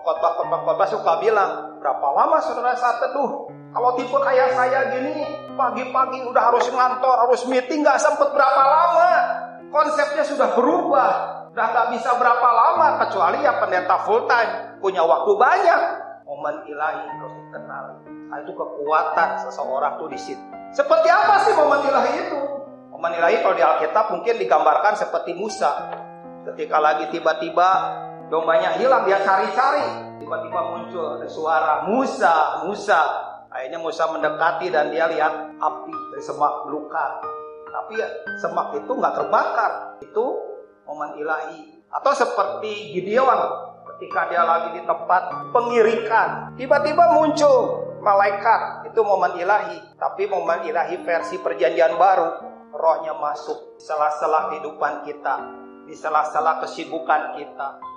Khotbah-khotbah suka bilang, berapa lama saudara saat teduh? Kalau tipe kayak saya gini, pagi-pagi udah harus ngantor, harus meeting, nggak sempet berapa lama. Konsepnya sudah berubah, udah nggak bisa berapa lama, kecuali ya pendeta full time, punya waktu banyak. Momen ilahi harus dikenal. Nah, itu kekuatan seseorang tuh di situ. Seperti apa sih momen ilahi itu? Momen ilahi kalau di Alkitab mungkin digambarkan seperti Musa. Ketika lagi tiba-tiba dombanya hilang, dia cari-cari. Tiba-tiba muncul ada suara, Musa, Musa. Akhirnya Musa mendekati dan dia lihat api dari semak belukar. Tapi ya, semak itu nggak terbakar. Itu momen ilahi. Atau seperti Gideon ketika dia lagi di tempat pengirikan. Tiba-tiba muncul malaikat. Itu momen ilahi. Tapi momen ilahi versi perjanjian baru. Rohnya masuk. Salah-salah kehidupan kita. Di salah-salah kesibukan kita